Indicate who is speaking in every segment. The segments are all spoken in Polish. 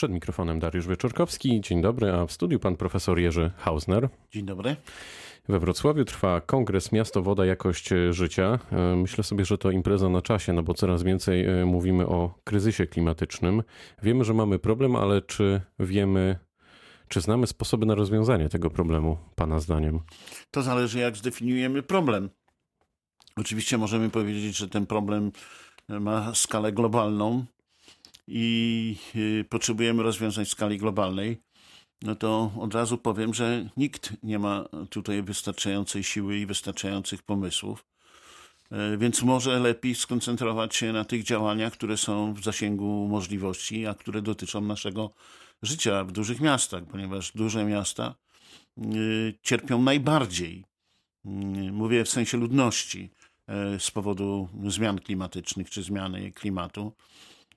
Speaker 1: Przed mikrofonem Dariusz Wieczorkowski. Dzień dobry, a w studiu pan profesor Jerzy Hausner.
Speaker 2: Dzień dobry.
Speaker 1: We Wrocławiu trwa kongres Miasto, Woda, Jakość Życia. E, myślę sobie, że to impreza na czasie, no bo coraz więcej e, mówimy o kryzysie klimatycznym. Wiemy, że mamy problem, ale czy wiemy, czy znamy sposoby na rozwiązanie tego problemu, Pana zdaniem?
Speaker 2: To zależy, jak zdefiniujemy problem. Oczywiście możemy powiedzieć, że ten problem ma skalę globalną i y, potrzebujemy rozwiązań w skali globalnej. No to od razu powiem, że nikt nie ma tutaj wystarczającej siły i wystarczających pomysłów. E, więc może lepiej skoncentrować się na tych działaniach, które są w zasięgu możliwości, a które dotyczą naszego życia w dużych miastach, ponieważ duże miasta y, cierpią najbardziej. Y, mówię w sensie ludności e, z powodu zmian klimatycznych czy zmiany klimatu.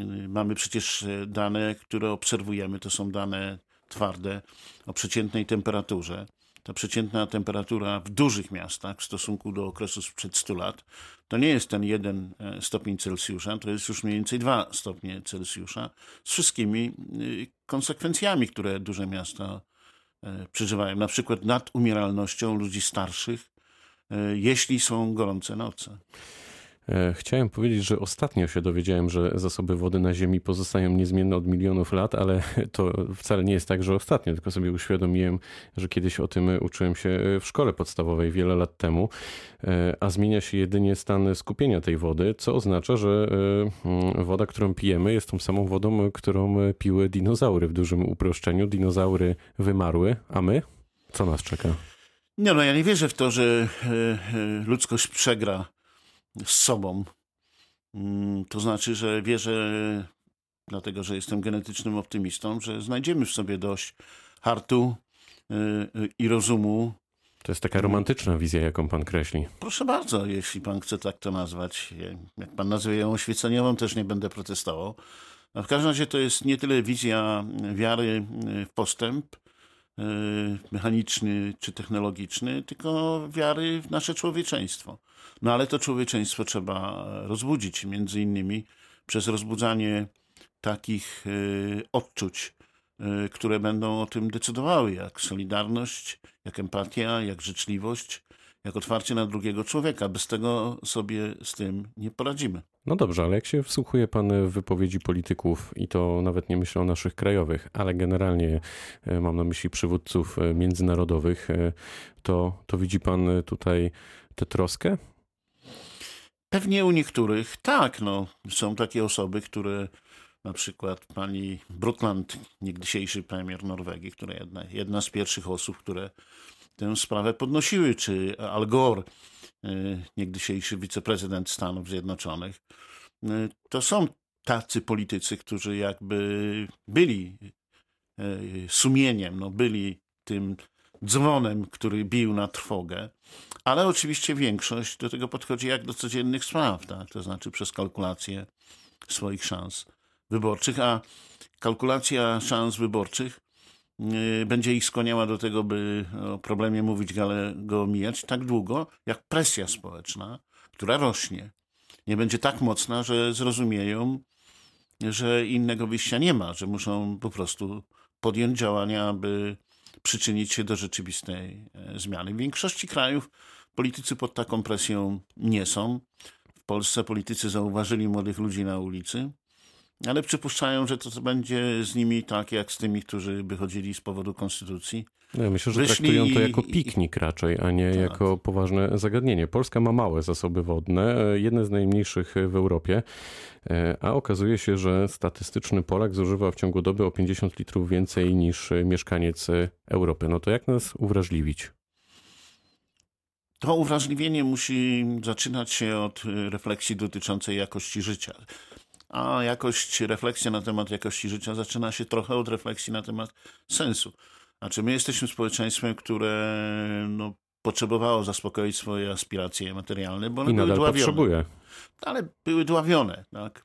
Speaker 2: Y, mamy przecież dane, które obserwujemy, to są dane twarde o przeciętnej temperaturze. Ta przeciętna temperatura w dużych miastach w stosunku do okresu sprzed 100 lat to nie jest ten jeden e, stopień Celsjusza, to jest już mniej więcej 2 stopnie Celsjusza z wszystkimi y, konsekwencjami, które duże miasta e, przeżywają. Na przykład nad umieralnością ludzi starszych, e, jeśli są gorące noce.
Speaker 1: E, chciałem powiedzieć, że ostatnio się dowiedziałem, że zasoby wody na Ziemi pozostają niezmienne od milionów lat, ale to wcale nie jest tak, że ostatnio, tylko sobie uświadomiłem, że kiedyś o tym uczyłem się w szkole podstawowej wiele lat temu, e, a zmienia się jedynie stan skupienia tej wody, co oznacza, że e, woda, którą pijemy, jest tą samą wodą, którą piły dinozaury w dużym uproszczeniu. Dinozaury wymarły, a my? Co nas czeka?
Speaker 2: Nie, no ja nie wierzę w to, że ludzkość przegra z sobą. Mm, to znaczy, że wierzę, dlatego że jestem genetycznym optymistą, że znajdziemy w sobie dość hartu y, y, i rozumu.
Speaker 1: To jest taka romantyczna wizja, jaką pan kreśli.
Speaker 2: Proszę bardzo, jeśli pan chce tak to nazwać. Jak pan nazwie ją oświeceniową, też nie będę protestował. A w każdym razie to jest nie tyle wizja wiary w postęp, y, mechaniczny czy technologiczny, tylko wiary w nasze człowieczeństwo. No ale to człowieczeństwo trzeba rozbudzić, między innymi przez rozbudzanie takich y, odczuć, y, które będą o tym decydowały, jak solidarność, jak empatia, jak życzliwość, jak otwarcie na drugiego człowieka. Bez tego sobie z tym nie poradzimy.
Speaker 1: No dobrze, ale jak się wsłuchuje pan w wypowiedzi polityków, i to nawet nie myślę o naszych krajowych, ale generalnie y, mam na myśli przywódców międzynarodowych, to, to widzi pan tutaj tę troskę?
Speaker 2: Pewnie u niektórych tak, no. Są takie osoby, które na przykład pani Brundtland, niegdysiejszy premier Norwegii, która jedna, jedna z pierwszych osób, które tę sprawę podnosiły, czy Al Gore, y, niegdysiejszy wiceprezydent Stanów Zjednoczonych. Y, to są tacy politycy, którzy jakby byli y, sumieniem, no byli tym dzwonem, który bił na trwogę, ale oczywiście większość do tego podchodzi jak do codziennych spraw, tak? to znaczy przez kalkulację swoich szans wyborczych, a kalkulacja szans wyborczych będzie ich skłaniała do tego, by o problemie mówić, ale go omijać tak długo, jak presja społeczna, która rośnie. Nie będzie tak mocna, że zrozumieją, że innego wyjścia nie ma, że muszą po prostu podjąć działania, aby przyczynić się do rzeczywistej e, zmiany. W większości krajów politycy pod taką presją nie są. W Polsce politycy zauważyli młodych ludzi na ulicy, ale przypuszczają, że to będzie z nimi tak, jak z tymi, którzy wychodzili z powodu konstytucji.
Speaker 1: No ja myślę, że Wyszli traktują to jako piknik raczej, a nie tak. jako poważne zagadnienie. Polska ma małe zasoby wodne, jedne z najmniejszych w Europie, a okazuje się, że statystyczny Polak zużywa w ciągu doby o 50 litrów więcej niż mieszkaniec Europy. No to jak nas uwrażliwić?
Speaker 2: To uwrażliwienie musi zaczynać się od refleksji dotyczącej jakości życia a jakość, refleksja na temat jakości życia zaczyna się trochę od refleksji na temat sensu. Znaczy, my jesteśmy społeczeństwem, które no, potrzebowało zaspokoić swoje aspiracje materialne, bo one I były dławione. Potrzebuje. Ale były dławione. Tak?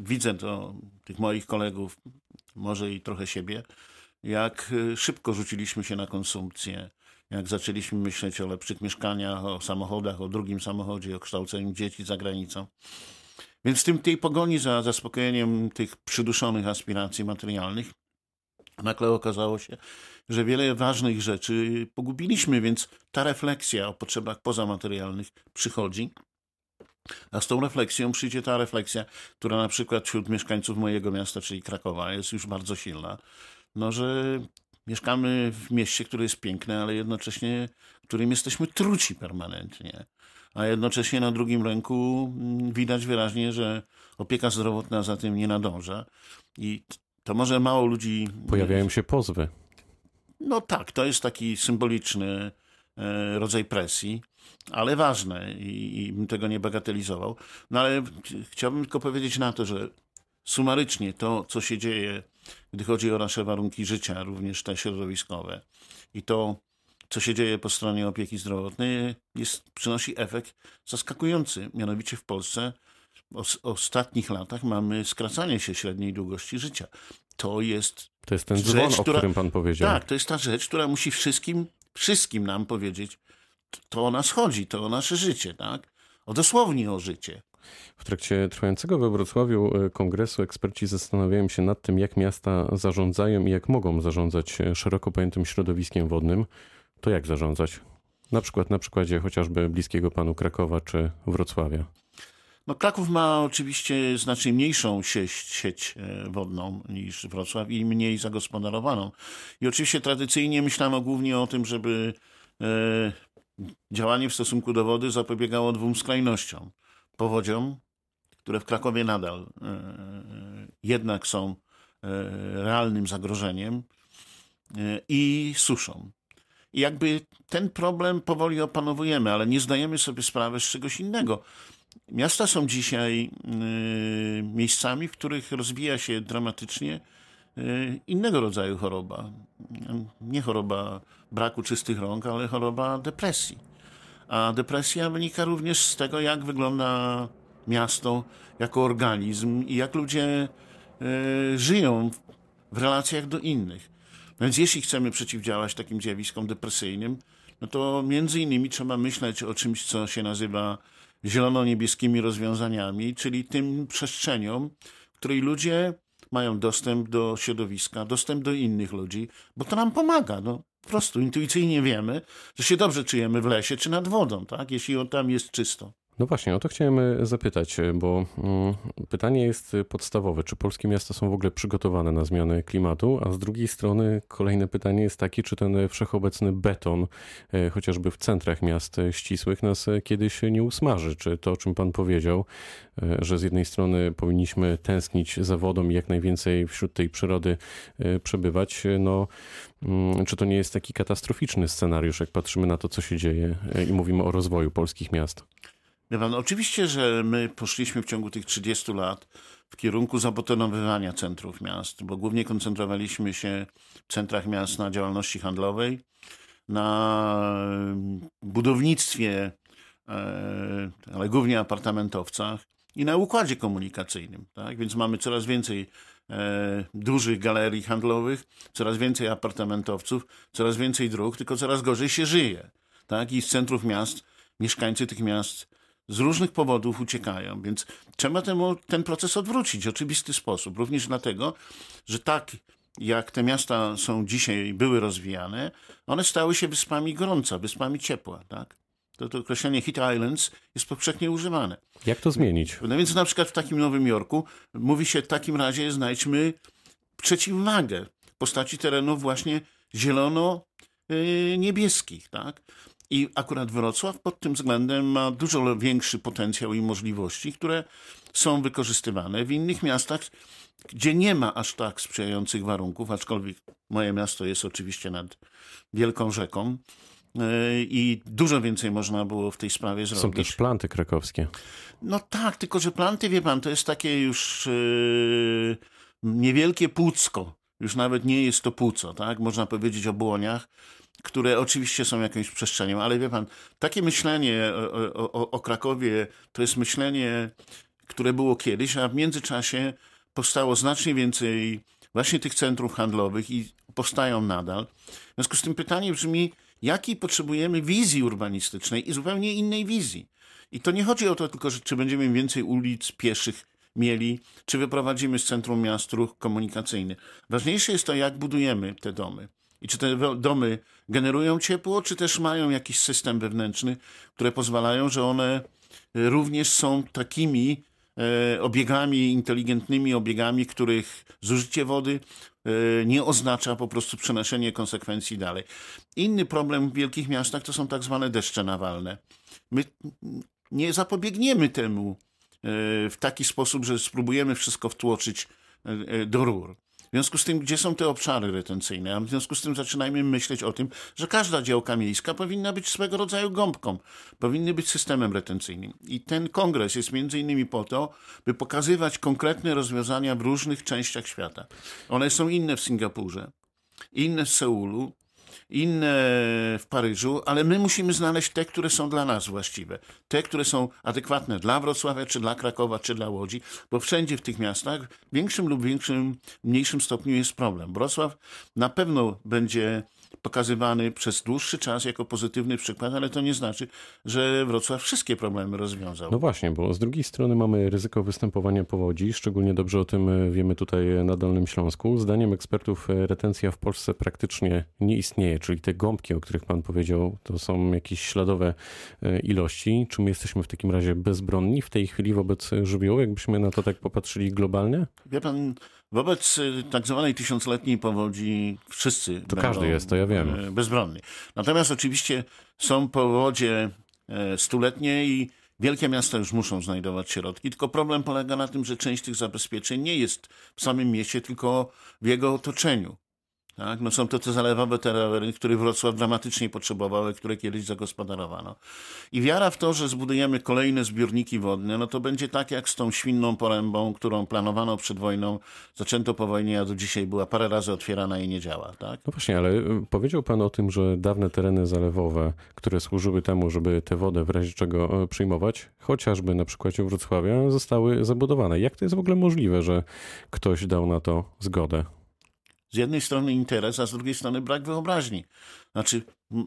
Speaker 2: Widzę to tych moich kolegów, może i trochę siebie, jak szybko rzuciliśmy się na konsumpcję, jak zaczęliśmy myśleć o lepszych mieszkaniach, o samochodach, o drugim samochodzie, o kształceniu dzieci za granicą. Więc w tym, tej pogoni za zaspokojeniem tych przyduszonych aspiracji materialnych nagle okazało się, że wiele ważnych rzeczy pogubiliśmy, więc ta refleksja o potrzebach pozamaterialnych przychodzi. A z tą refleksją przyjdzie ta refleksja, która na przykład wśród mieszkańców mojego miasta, czyli Krakowa, jest już bardzo silna. No, że mieszkamy w mieście, które jest piękne, ale jednocześnie którym jesteśmy truci permanentnie. A jednocześnie na drugim ręku mm, widać wyraźnie, że opieka zdrowotna za tym nie nadąża. I to może mało ludzi.
Speaker 1: Pojawiają się pozwy.
Speaker 2: No tak, to jest taki symboliczny e, rodzaj presji, ale ważne i, i bym tego nie bagatelizował. No ale chciałbym tylko powiedzieć na to, że sumarycznie to, co się dzieje, gdy chodzi o nasze warunki życia, również te środowiskowe, i to, co się dzieje po stronie opieki zdrowotnej, jest, przynosi efekt zaskakujący. Mianowicie w Polsce w ostatnich latach mamy skracanie się średniej długości życia. To jest.
Speaker 1: To jest ten dzwon, rzecz, o którym pan powiedział.
Speaker 2: Tak, to jest ta rzecz, która musi wszystkim, wszystkim nam powiedzieć, to o nas chodzi, to o nasze życie, tak? O dosłownie o życie.
Speaker 1: W trakcie trwającego we Wrocławiu e, kongresu eksperci zastanawiają się nad tym, jak miasta zarządzają i jak mogą zarządzać e, szeroko pojętym środowiskiem wodnym. To jak zarządzać? Na przykład na przykładzie chociażby bliskiego panu Krakowa czy Wrocławia.
Speaker 2: No, Kraków ma oczywiście znacznie mniejszą sieć, sieć e, wodną niż Wrocław i mniej zagospodarowaną. I oczywiście tradycyjnie myślano głównie o tym, żeby e, działanie w stosunku do wody zapobiegało dwóm skrajnościom. Powodziom, które w Krakowie nadal e, jednak są realnym zagrożeniem i suszą. I jakby ten problem powoli opanowujemy, ale nie zdajemy sobie sprawy z czegoś innego. Miasta są dzisiaj y, miejscami, w których rozwija się dramatycznie y, innego rodzaju choroba. Nie choroba braku czystych rąk, ale choroba depresji. A depresja wynika również z tego, jak wygląda miasto jako organizm i jak ludzie y, żyją w relacjach do innych. Więc jeśli chcemy przeciwdziałać takim zjawiskom depresyjnym, no to między innymi trzeba myśleć o czymś, co się nazywa zielono-niebieskimi rozwiązaniami, czyli tym przestrzenią, w której ludzie mają dostęp do środowiska, dostęp do innych ludzi, bo to nam pomaga. No, po prostu intuicyjnie wiemy, że się dobrze czujemy w lesie czy nad wodą, tak? jeśli tam jest czysto.
Speaker 1: No właśnie, o to chciałem e, zapytać, e, bo mm, pytanie jest podstawowe. Czy polskie miasta są w ogóle przygotowane na zmianę klimatu? A z drugiej strony kolejne pytanie jest takie, czy ten wszechobecny beton, e, chociażby w centrach miast ścisłych, nas kiedyś nie usmaży? Czy to, o czym pan powiedział, że z jednej strony powinniśmy tęsknić za wodą i jak najwięcej wśród tej przyrody przebywać, no mm, czy to nie jest taki katastroficzny scenariusz, jak patrzymy na to, co się dzieje i mówimy o rozwoju polskich miast?
Speaker 2: Pan, oczywiście, że my poszliśmy w ciągu tych 30 lat w kierunku zabetonowywania centrów miast, bo głównie koncentrowaliśmy się w centrach miast na działalności handlowej, na budownictwie, e, ale głównie apartamentowcach i na układzie komunikacyjnym. Tak? Więc mamy coraz więcej e, dużych galerii handlowych, coraz więcej apartamentowców, coraz więcej dróg, tylko coraz gorzej się żyje. Tak? I z centrów miast mieszkańcy tych miast z różnych powodów uciekają, więc trzeba temu, ten proces odwrócić w oczywisty sposób. Również dlatego, że tak jak te miasta są dzisiaj, były rozwijane, one stały się wyspami gorąca, wyspami ciepła, tak? To, to określenie Heat Islands jest powszechnie używane.
Speaker 1: Jak to zmienić?
Speaker 2: No więc na przykład w takim Nowym Jorku mówi się w takim razie znajdźmy przeciwwagę w postaci terenów właśnie zielono-niebieskich, tak? I akurat Wrocław pod tym względem ma dużo większy potencjał i możliwości, które są wykorzystywane. W innych miastach, gdzie nie ma aż tak sprzyjających warunków, aczkolwiek moje miasto jest oczywiście nad wielką rzeką, e, i dużo więcej można było w tej sprawie zrobić.
Speaker 1: Są też planty krakowskie.
Speaker 2: No tak, tylko że planty, wie pan, to jest takie już yy, niewielkie płucko. Już nawet nie jest to płuco, tak? Można powiedzieć o błoniach które oczywiście są jakąś przestrzenią, ale wie pan, takie myślenie o, o, o Krakowie to jest myślenie, które było kiedyś, a w międzyczasie powstało znacznie więcej właśnie tych centrów handlowych i powstają nadal. W związku z tym pytanie brzmi, jakiej potrzebujemy wizji urbanistycznej i zupełnie innej wizji. I to nie chodzi o to tylko, że czy będziemy więcej ulic pieszych mieli, czy wyprowadzimy z centrum miast ruch komunikacyjny. Ważniejsze jest to, jak budujemy te domy. I czy te domy generują ciepło, czy też mają jakiś system wewnętrzny, które pozwalają, że one również są takimi e, obiegami, inteligentnymi obiegami, których zużycie wody e, nie oznacza po prostu przenoszenie konsekwencji dalej. Inny problem w wielkich miastach to są tak zwane deszcze nawalne. My nie zapobiegniemy temu e, w taki sposób, że spróbujemy wszystko wtłoczyć do rur. W związku z tym, gdzie są te obszary retencyjne? A w związku z tym zaczynajmy myśleć o tym, że każda działka miejska powinna być swego rodzaju gąbką, powinny być systemem retencyjnym. I ten kongres jest między innymi po to, by pokazywać konkretne rozwiązania w różnych częściach świata. One są inne w Singapurze, inne w Seulu, inne w Paryżu, ale my musimy znaleźć te, które są dla nas właściwe. Te, które są adekwatne dla Wrocławia, czy dla Krakowa, czy dla Łodzi, bo wszędzie w tych miastach w większym lub większym, mniejszym stopniu jest problem. Wrocław na pewno będzie pokazywany przez dłuższy czas jako pozytywny przykład, ale to nie znaczy, że Wrocław wszystkie problemy rozwiązał.
Speaker 1: No właśnie, bo z drugiej strony mamy ryzyko występowania powodzi, szczególnie dobrze o tym e, wiemy tutaj na Dolnym Śląsku. Zdaniem ekspertów e, retencja w Polsce praktycznie nie istnieje, czyli te gąbki, o których pan powiedział, to są jakieś śladowe e, ilości. Czy my jesteśmy w takim razie bezbronni w tej chwili wobec żywiołu, jakbyśmy na to tak popatrzyli globalnie?
Speaker 2: Wie pan, Wobec y, tak zwanej tysiącletniej powodzi wszyscy
Speaker 1: to każdy jest, to ja wiem.
Speaker 2: Y, bezbronni. Natomiast oczywiście są powodzie y, stuletnie i wielkie miasta już muszą znajdować środki, tylko problem polega na tym, że część tych zabezpieczeń nie jest w samym mieście, tylko w jego otoczeniu. Tak? No są to te zalewowe tereny, których Wrocław dramatycznie potrzebował, które kiedyś zagospodarowano. I wiara w to, że zbudujemy kolejne zbiorniki wodne, no to będzie tak jak z tą świnną porębą, którą planowano przed wojną, zaczęto po wojnie, a do dzisiaj była parę razy otwierana i nie działa. Tak?
Speaker 1: No właśnie, ale y, powiedział pan o tym, że dawne tereny zalewowe, które służyły temu, żeby tę wodę w razie czego y, przyjmować, chociażby na przykładzie Wrocławia, zostały zabudowane. Jak to jest w ogóle możliwe, że ktoś dał na to zgodę?
Speaker 2: Z jednej strony interes, a z drugiej strony brak wyobraźni. Znaczy,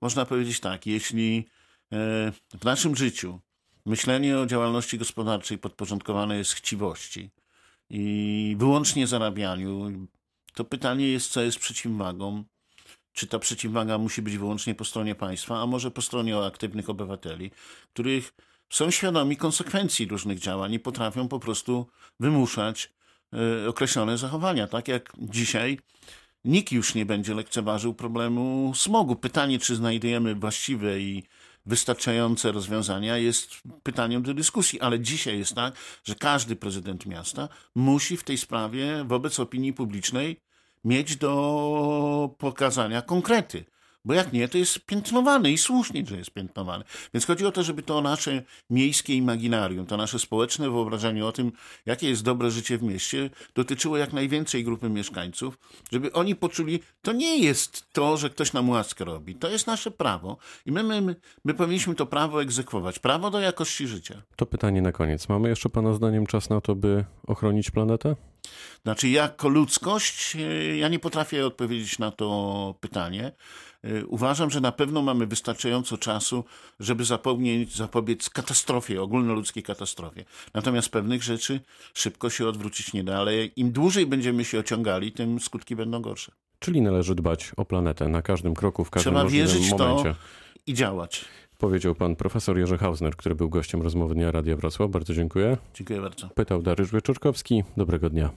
Speaker 2: można powiedzieć tak, jeśli e, w naszym życiu myślenie o działalności gospodarczej podporządkowane jest chciwości i wyłącznie zarabianiu, to pytanie jest, co jest przeciwwagą. Czy ta przeciwwaga musi być wyłącznie po stronie państwa, a może po stronie aktywnych obywateli, których są świadomi konsekwencji różnych działań i potrafią po prostu wymuszać określone zachowania. Tak jak dzisiaj nikt już nie będzie lekceważył problemu smogu. Pytanie, czy znajdujemy właściwe i wystarczające rozwiązania, jest pytaniem do dyskusji, ale dzisiaj jest tak, że każdy prezydent miasta musi w tej sprawie wobec opinii publicznej mieć do pokazania konkrety. Bo jak nie, to jest piętnowany i słusznie, że jest piętnowany. Więc chodzi o to, żeby to nasze miejskie imaginarium, to nasze społeczne wyobrażenie o tym, jakie jest dobre życie w mieście, dotyczyło jak największej grupy mieszkańców, żeby oni poczuli, to nie jest to, że ktoś nam łaskę robi. To jest nasze prawo i my, my, my powinniśmy to prawo egzekwować. Prawo do jakości życia.
Speaker 1: To pytanie na koniec. Mamy jeszcze Pana zdaniem czas na to, by ochronić planetę?
Speaker 2: Znaczy, jako ludzkość, e, ja nie potrafię odpowiedzieć na to pytanie. E, uważam, że na pewno mamy wystarczająco czasu, żeby zapobiec, zapobiec katastrofie, ogólnoludzkiej katastrofie. Natomiast pewnych rzeczy szybko się odwrócić nie da, ale im dłużej będziemy się ociągali, tym skutki będą gorsze.
Speaker 1: Czyli należy dbać o planetę na każdym kroku, w każdym
Speaker 2: Trzeba wierzyć
Speaker 1: momencie.
Speaker 2: to i działać.
Speaker 1: Powiedział pan profesor Jerzy Hausner, który był gościem rozmowy Dnia Radia Wrocław. Bardzo dziękuję.
Speaker 2: Dziękuję bardzo.
Speaker 1: Pytał Dariusz Wieczorkowski. Dobrego dnia.